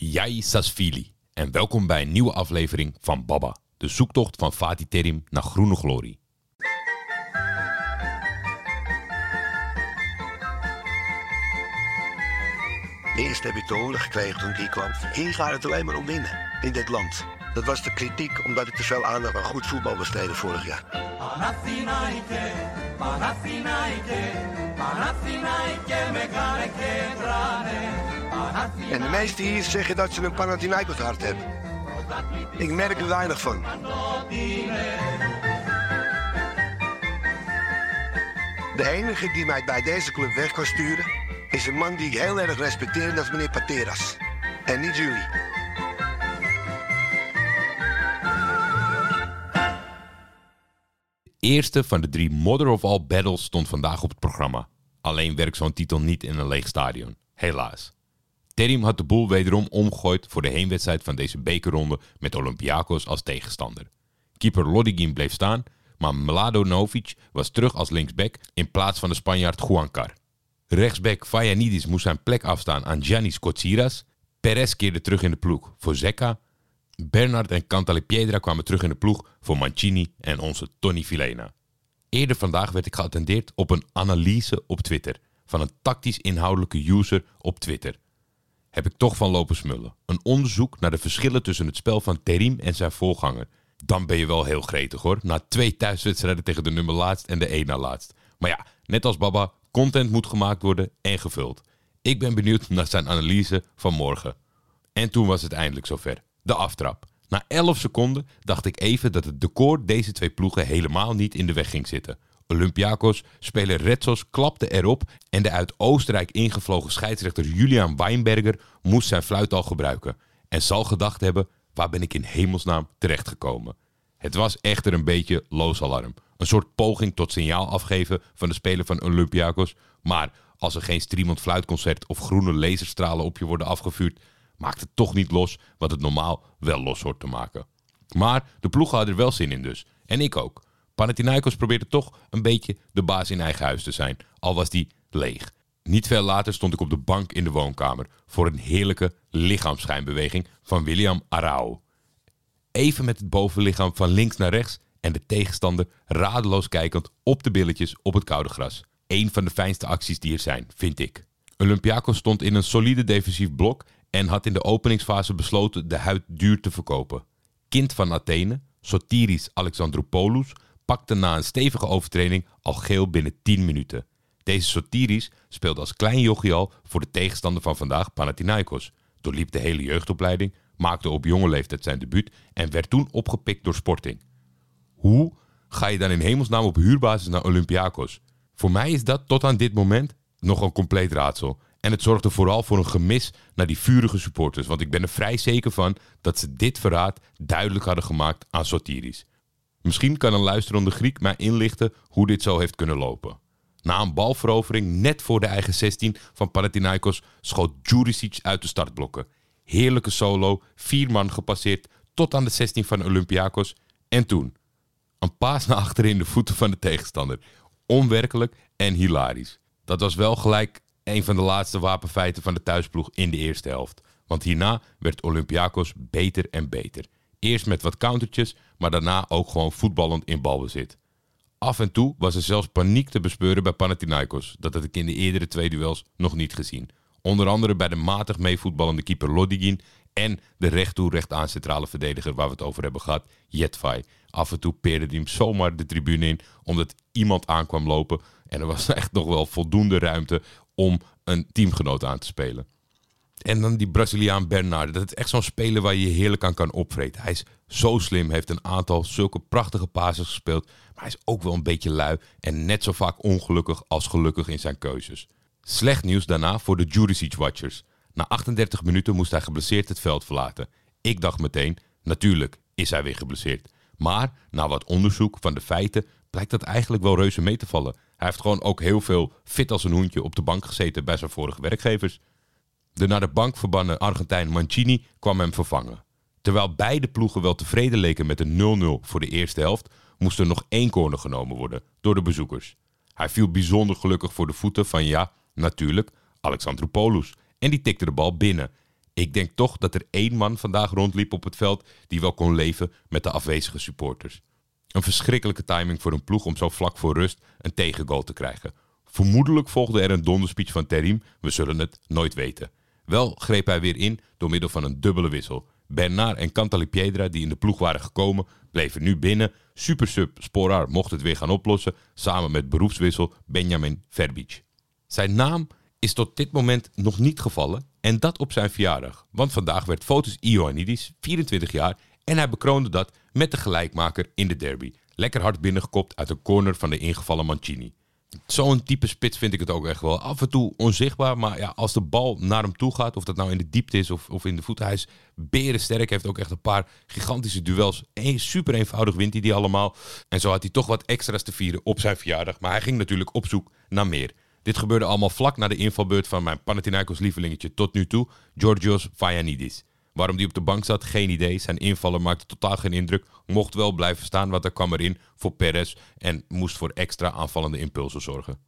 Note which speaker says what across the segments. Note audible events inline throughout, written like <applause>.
Speaker 1: Jai Sasvili en welkom bij een nieuwe aflevering van Baba, de zoektocht van Fatih Terim naar groene glorie.
Speaker 2: Eerst heb ik te horen gekregen toen ik kwam. Hier gaat het alleen maar om winnen in dit land. Dat was de kritiek omdat ik te veel aandacht aan goed voetbal besteedde vorig jaar. En de meesten hier zeggen dat ze een Panathinaikos hart hebben. Ik merk er weinig van. De enige die mij bij deze club weg kan sturen... is een man die ik heel erg respecteer en dat is meneer Pateras. En niet jullie.
Speaker 1: Eerste van de drie Mother of All Battles stond vandaag op het programma. Alleen werkt zo'n titel niet in een leeg stadion. Helaas. Terim had de boel wederom omgegooid voor de heenwedstrijd van deze bekerronde met Olympiakos als tegenstander. Keeper Lodigin bleef staan, maar Mladenovic was terug als linksback in plaats van de Spanjaard Juankar. Rechtsback Vajanidis moest zijn plek afstaan aan Giannis Kotsiras. Perez keerde terug in de ploeg voor Zeka. Bernard en Cantalipiedra kwamen terug in de ploeg voor Mancini en onze Tony Filena. Eerder vandaag werd ik geattendeerd op een analyse op Twitter van een tactisch inhoudelijke user op Twitter. Heb ik toch van lopen smullen. Een onderzoek naar de verschillen tussen het spel van Terim en zijn voorganger. Dan ben je wel heel gretig hoor. Na twee thuiswedstrijden tegen de nummer laatst en de één na laatst. Maar ja, net als Baba, content moet gemaakt worden en gevuld. Ik ben benieuwd naar zijn analyse van morgen. En toen was het eindelijk zover. De aftrap. Na 11 seconden dacht ik even dat het decor deze twee ploegen helemaal niet in de weg ging zitten. Olympiakos, speler Retsos klapte erop en de uit Oostenrijk ingevlogen scheidsrechter Julian Weinberger moest zijn fluit al gebruiken. En zal gedacht hebben, waar ben ik in hemelsnaam terechtgekomen? Het was echter een beetje loos alarm. Een soort poging tot signaal afgeven van de speler van Olympiakos. Maar als er geen streamend fluitconcert of groene laserstralen op je worden afgevuurd, maakt het toch niet los wat het normaal wel los hoort te maken. Maar de ploeg had er wel zin in dus. En ik ook. Panathinaikos probeerde toch een beetje de baas in eigen huis te zijn, al was die leeg. Niet veel later stond ik op de bank in de woonkamer voor een heerlijke lichaamsschijnbeweging van William Arao. Even met het bovenlichaam van links naar rechts en de tegenstander radeloos kijkend op de billetjes op het koude gras. Eén van de fijnste acties die er zijn, vind ik. Olympiakos stond in een solide defensief blok en had in de openingsfase besloten de huid duur te verkopen. Kind van Athene, Sotiris Alexandropoulos, pakte na een stevige overtreding al geel binnen 10 minuten. Deze Sotiris speelde als klein jochie al voor de tegenstander van vandaag Panathinaikos, doorliep de hele jeugdopleiding, maakte op jonge leeftijd zijn debuut en werd toen opgepikt door Sporting. Hoe ga je dan in hemelsnaam op huurbasis naar Olympiakos? Voor mij is dat tot aan dit moment nog een compleet raadsel. En het zorgde vooral voor een gemis naar die vurige supporters. Want ik ben er vrij zeker van dat ze dit verraad duidelijk hadden gemaakt aan Sotiris. Misschien kan een luisterende Griek mij inlichten hoe dit zo heeft kunnen lopen. Na een balverovering net voor de eigen 16 van Panathinaikos schoot Juricic uit de startblokken. Heerlijke solo, vier man gepasseerd tot aan de 16 van Olympiakos. En toen? Een paas naar achteren in de voeten van de tegenstander. Onwerkelijk en hilarisch. Dat was wel gelijk een van de laatste wapenfeiten van de thuisploeg in de eerste helft. Want hierna werd Olympiakos beter en beter. Eerst met wat countertjes, maar daarna ook gewoon voetballend in balbezit. Af en toe was er zelfs paniek te bespeuren bij Panathinaikos. Dat had ik in de eerdere twee duels nog niet gezien. Onder andere bij de matig meevoetballende keeper Lodigin en de recht toe recht aan centrale verdediger waar we het over hebben gehad, Jetvai. Af en toe peerde hij hem zomaar de tribune in omdat iemand aankwam lopen. En er was <laughs> echt nog wel voldoende ruimte om een teamgenoot aan te spelen. En dan die Braziliaan Bernardo. Dat is echt zo'n speler waar je je heerlijk aan kan opvreten. Hij is zo slim, heeft een aantal zulke prachtige passes gespeeld. Maar hij is ook wel een beetje lui en net zo vaak ongelukkig als gelukkig in zijn keuzes. Slecht nieuws daarna voor de Juricic-watchers. Na 38 minuten moest hij geblesseerd het veld verlaten. Ik dacht meteen, natuurlijk is hij weer geblesseerd. Maar na wat onderzoek van de feiten blijkt dat eigenlijk wel reuze mee te vallen. Hij heeft gewoon ook heel veel fit als een hoentje op de bank gezeten bij zijn vorige werkgevers. De naar de bank verbannen Argentijn Mancini kwam hem vervangen. Terwijl beide ploegen wel tevreden leken met een 0-0 voor de eerste helft, moest er nog één corner genomen worden door de bezoekers. Hij viel bijzonder gelukkig voor de voeten van ja, natuurlijk, Alexandropoulos. En die tikte de bal binnen. Ik denk toch dat er één man vandaag rondliep op het veld die wel kon leven met de afwezige supporters. Een verschrikkelijke timing voor een ploeg om zo vlak voor rust een tegengoal te krijgen. Vermoedelijk volgde er een donderspeech van Terim, we zullen het nooit weten. Wel greep hij weer in door middel van een dubbele wissel. Bernard en Cantali Piedra, die in de ploeg waren gekomen, bleven nu binnen. Supersub Sporar mocht het weer gaan oplossen, samen met beroepswissel Benjamin Verbic. Zijn naam is tot dit moment nog niet gevallen en dat op zijn verjaardag. Want vandaag werd Fotis Ioannidis 24 jaar en hij bekroonde dat met de gelijkmaker in de derby. Lekker hard binnengekopt uit een corner van de ingevallen Mancini. Zo'n type spits vind ik het ook echt wel. Af en toe onzichtbaar, maar ja, als de bal naar hem toe gaat, of dat nou in de diepte is of, of in de voeten, hij is berensterk. heeft ook echt een paar gigantische duels. super eenvoudig wint hij die allemaal. En zo had hij toch wat extra's te vieren op zijn verjaardag. Maar hij ging natuurlijk op zoek naar meer. Dit gebeurde allemaal vlak na de invalbeurt van mijn Panathinaikos lievelingetje tot nu toe, Georgios Vayanidis. Waarom die op de bank zat, geen idee. Zijn invallen maakte totaal geen indruk. Mocht wel blijven staan, wat er kwam erin voor Perez en moest voor extra aanvallende impulsen zorgen.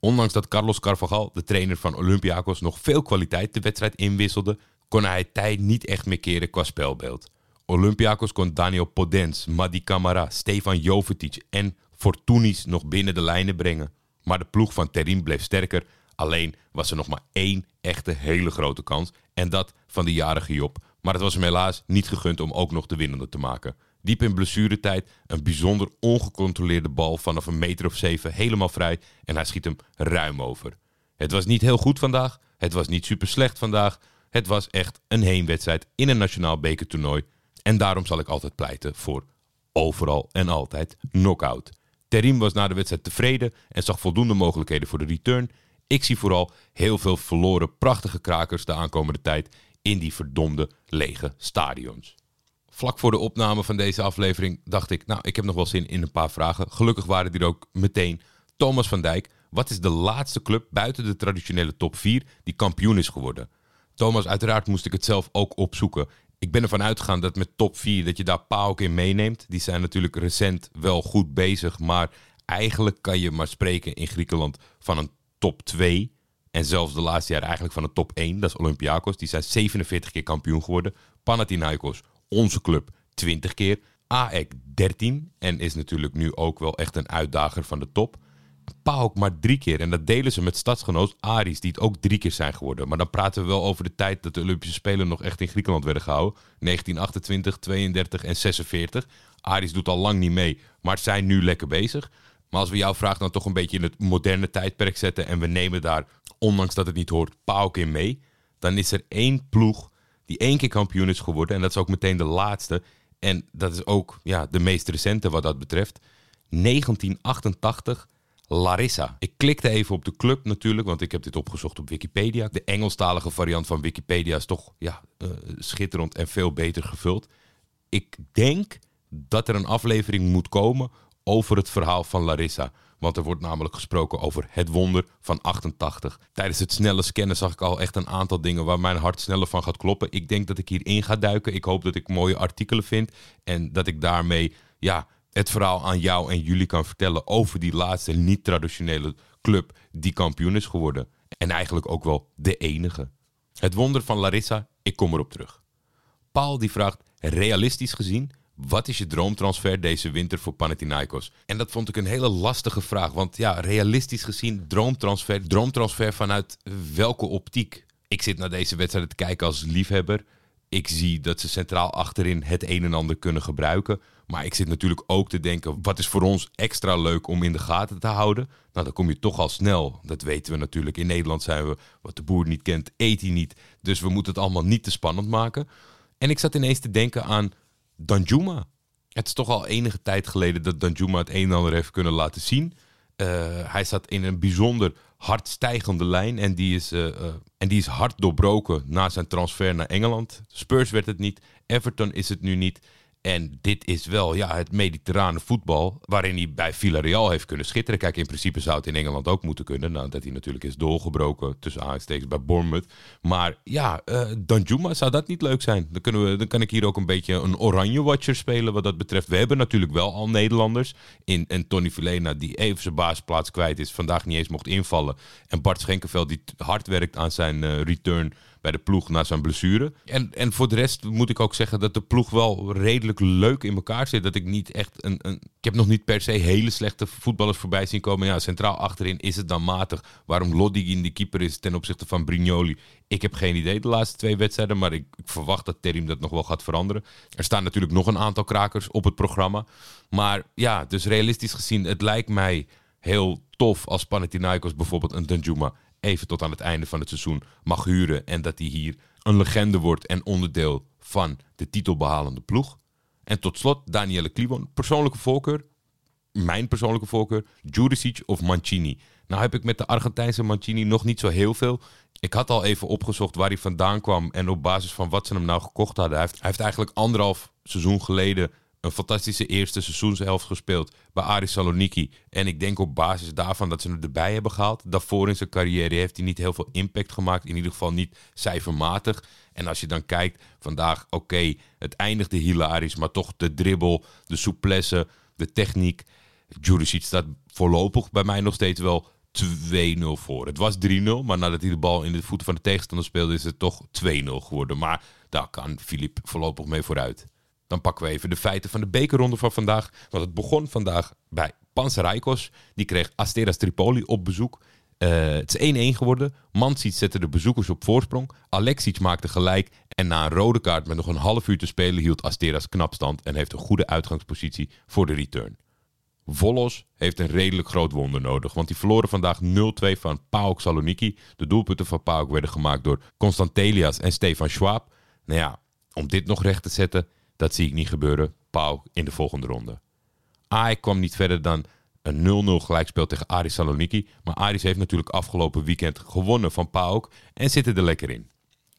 Speaker 1: Ondanks dat Carlos Carvajal, de trainer van Olympiakos, nog veel kwaliteit de wedstrijd inwisselde, kon hij tijd niet echt meer keren qua spelbeeld. Olympiakos kon Daniel Podens, Madi Camara, Stefan Jovetic en Fortunis nog binnen de lijnen brengen. Maar de ploeg van Terim bleef sterker. Alleen was er nog maar één echte hele grote kans. En dat van de jarige Job. Maar het was hem helaas niet gegund om ook nog de winnende te maken. Diep in blessuretijd een bijzonder ongecontroleerde bal vanaf een meter of zeven helemaal vrij. En hij schiet hem ruim over. Het was niet heel goed vandaag. Het was niet super slecht vandaag. Het was echt een heenwedstrijd in een nationaal bekertoernooi. En daarom zal ik altijd pleiten voor overal en altijd knockout. Terim was na de wedstrijd tevreden en zag voldoende mogelijkheden voor de return. Ik zie vooral heel veel verloren prachtige krakers de aankomende tijd in die verdomde lege stadions. Vlak voor de opname van deze aflevering dacht ik, nou, ik heb nog wel zin in een paar vragen. Gelukkig waren die er ook meteen. Thomas van Dijk, wat is de laatste club buiten de traditionele top 4 die kampioen is geworden? Thomas, uiteraard moest ik het zelf ook opzoeken ik ben ervan uitgegaan dat met top 4 dat je daar PAOK in meeneemt. Die zijn natuurlijk recent wel goed bezig. Maar eigenlijk kan je maar spreken in Griekenland van een top 2. En zelfs de laatste jaar eigenlijk van een top 1. Dat is Olympiakos. Die zijn 47 keer kampioen geworden. Panathinaikos, onze club, 20 keer. AEK 13. En is natuurlijk nu ook wel echt een uitdager van de top. PAOK maar drie keer. En dat delen ze met stadsgenoot Aris, die het ook drie keer zijn geworden. Maar dan praten we wel over de tijd dat de Olympische Spelen nog echt in Griekenland werden gehouden. 1928, 32 en 46. Aris doet al lang niet mee, maar zijn nu lekker bezig. Maar als we jouw vraag dan toch een beetje in het moderne tijdperk zetten en we nemen daar, ondanks dat het niet hoort, PAOK in mee, dan is er één ploeg die één keer kampioen is geworden. En dat is ook meteen de laatste. En dat is ook ja, de meest recente wat dat betreft. 1988 Larissa. Ik klikte even op de club natuurlijk, want ik heb dit opgezocht op Wikipedia. De Engelstalige variant van Wikipedia is toch ja, uh, schitterend en veel beter gevuld. Ik denk dat er een aflevering moet komen over het verhaal van Larissa. Want er wordt namelijk gesproken over het wonder van 88. Tijdens het snelle scannen zag ik al echt een aantal dingen waar mijn hart sneller van gaat kloppen. Ik denk dat ik hierin ga duiken. Ik hoop dat ik mooie artikelen vind. En dat ik daarmee ja, het verhaal aan jou en jullie kan vertellen over die laatste niet-traditionele club die kampioen is geworden. En eigenlijk ook wel de enige. Het wonder van Larissa, ik kom erop terug. Paul die vraagt, realistisch gezien, wat is je droomtransfer deze winter voor Panathinaikos? En dat vond ik een hele lastige vraag, want ja, realistisch gezien, droomtransfer, droomtransfer vanuit welke optiek? Ik zit naar deze wedstrijd te kijken als liefhebber. Ik zie dat ze centraal achterin het een en ander kunnen gebruiken. Maar ik zit natuurlijk ook te denken, wat is voor ons extra leuk om in de gaten te houden? Nou, dan kom je toch al snel. Dat weten we natuurlijk. In Nederland zijn we, wat de boer niet kent, eet hij niet. Dus we moeten het allemaal niet te spannend maken. En ik zat ineens te denken aan Danjuma. Het is toch al enige tijd geleden dat Danjuma het een en ander heeft kunnen laten zien. Uh, hij zat in een bijzonder hard stijgende lijn en die, is, uh, uh, en die is hard doorbroken na zijn transfer naar Engeland. Spurs werd het niet, Everton is het nu niet. En dit is wel ja, het mediterrane voetbal waarin hij bij Villarreal heeft kunnen schitteren. Kijk, in principe zou het in Engeland ook moeten kunnen. Nou, dat hij natuurlijk is doorgebroken tussen aanstekens bij Bournemouth. Maar ja, uh, Danjuma, zou dat niet leuk zijn? Dan, kunnen we, dan kan ik hier ook een beetje een oranje watcher spelen wat dat betreft. We hebben natuurlijk wel al Nederlanders. In, en Tony Vilena, die even zijn baasplaats kwijt is, vandaag niet eens mocht invallen. En Bart Schenkenveld, die hard werkt aan zijn uh, return bij de ploeg na zijn blessure. En, en voor de rest moet ik ook zeggen dat de ploeg wel redelijk leuk in elkaar zit. Dat ik niet echt een, een. Ik heb nog niet per se hele slechte voetballers voorbij zien komen. Ja, centraal achterin is het dan matig. Waarom Loddy in de keeper is ten opzichte van Brignoli. Ik heb geen idee de laatste twee wedstrijden. Maar ik, ik verwacht dat Terim dat nog wel gaat veranderen. Er staan natuurlijk nog een aantal krakers op het programma. Maar ja, dus realistisch gezien, het lijkt mij heel tof als Panathinaikos bijvoorbeeld een Danjuma even tot aan het einde van het seizoen mag huren. En dat hij hier een legende wordt en onderdeel van de titelbehalende ploeg. En tot slot Daniele Kliwon. Persoonlijke voorkeur, mijn persoonlijke voorkeur, Juricic of Mancini. Nou heb ik met de Argentijnse Mancini nog niet zo heel veel. Ik had al even opgezocht waar hij vandaan kwam en op basis van wat ze hem nou gekocht hadden. Hij heeft, hij heeft eigenlijk anderhalf seizoen geleden een fantastische eerste seizoenshelft gespeeld bij Aris Saloniki. En ik denk op basis daarvan dat ze hem erbij hebben gehaald. Daarvoor in zijn carrière heeft hij niet heel veel impact gemaakt. In ieder geval niet cijfermatig. En als je dan kijkt, vandaag, oké, het eindigde hilarisch. Maar toch de dribbel, de souplesse, de techniek. Juricic staat voorlopig bij mij nog steeds wel 2-0 voor. Het was 3-0, maar nadat hij de bal in de voeten van de tegenstander speelde, is het toch 2-0 geworden. Maar daar kan Filip voorlopig mee vooruit. Dan pakken we even de feiten van de bekerronde van vandaag. Want het begon vandaag bij Panzeraikos. Die kreeg Asteras Tripoli op bezoek. Uh, het is 1-1 geworden. Mansic zette de bezoekers op voorsprong. Alexic maakte gelijk. En na een rode kaart met nog een half uur te spelen hield Asteras knapstand en heeft een goede uitgangspositie voor de return. Volos heeft een redelijk groot wonder nodig, want die verloren vandaag 0-2 van PAOK Saloniki. De doelpunten van PAOK werden gemaakt door Constantelias en Stefan Schwab. Nou ja, om dit nog recht te zetten, dat zie ik niet gebeuren. Pau in de volgende ronde. AEK kwam niet verder dan een 0-0 gelijkspel tegen Aris Saloniki. Maar Aris heeft natuurlijk afgelopen weekend gewonnen van PAOK en zitten er lekker in.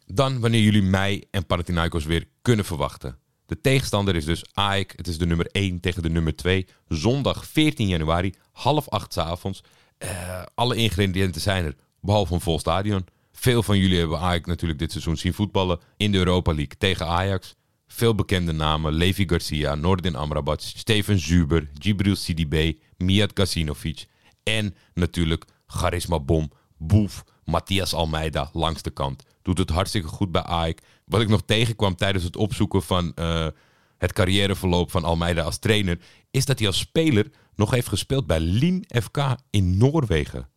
Speaker 1: Dan wanneer jullie mij en Panathinaikos weer kunnen verwachten. De tegenstander is dus AEK. Het is de nummer 1 tegen de nummer 2. Zondag 14 januari, half acht s avonds. Uh, alle ingrediënten zijn er, behalve een vol stadion. Veel van jullie hebben AEK natuurlijk dit seizoen zien voetballen in de Europa League tegen Ajax. Veel bekende namen, Levi Garcia, Nordin Amrabat, Steven Zuber, Gibril Sidibe, Mijat Kasinovic en natuurlijk Charisma Bom, Boef, Matthias Almeida langs de kant. Doet het hartstikke goed bij AEK. Wat ik nog tegenkwam tijdens het opzoeken van uh, het carrièreverloop van Almeida als trainer, is dat hij als speler nog heeft gespeeld bij Lien FK in Noorwegen.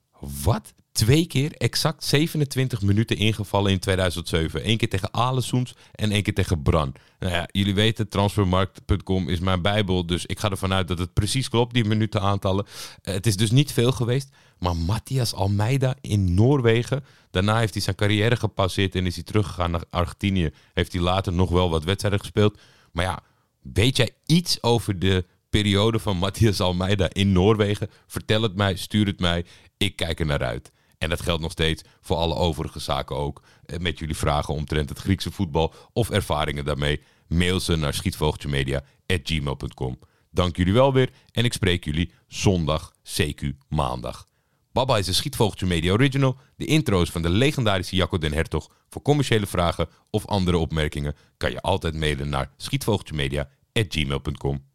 Speaker 1: Wat? Twee keer exact 27 minuten ingevallen in 2007. Eén keer tegen Alessoens en één keer tegen Bran. Nou ja, jullie weten, transfermarkt.com is mijn bijbel. Dus ik ga ervan uit dat het precies klopt, die minutenaantallen. Uh, het is dus niet veel geweest. Maar Matthias Almeida in Noorwegen. Daarna heeft hij zijn carrière gepasseerd en is hij teruggegaan naar Argentinië. Heeft hij later nog wel wat wedstrijden gespeeld. Maar ja, weet jij iets over de periode van Matthias Almeida in Noorwegen? Vertel het mij, stuur het mij. Ik kijk er naar uit. En dat geldt nog steeds voor alle overige zaken ook. Eh, met jullie vragen omtrent het Griekse voetbal of ervaringen daarmee. Mail ze naar schietvogeltjemedia.gmail.com. Dank jullie wel weer en ik spreek jullie zondag, CQ maandag. Baba is een Schietvogeltje Media Original. De intro's van de legendarische Jacco den Hertog. Voor commerciële vragen of andere opmerkingen kan je altijd mailen naar schietvogeltjemedia.gmail.com.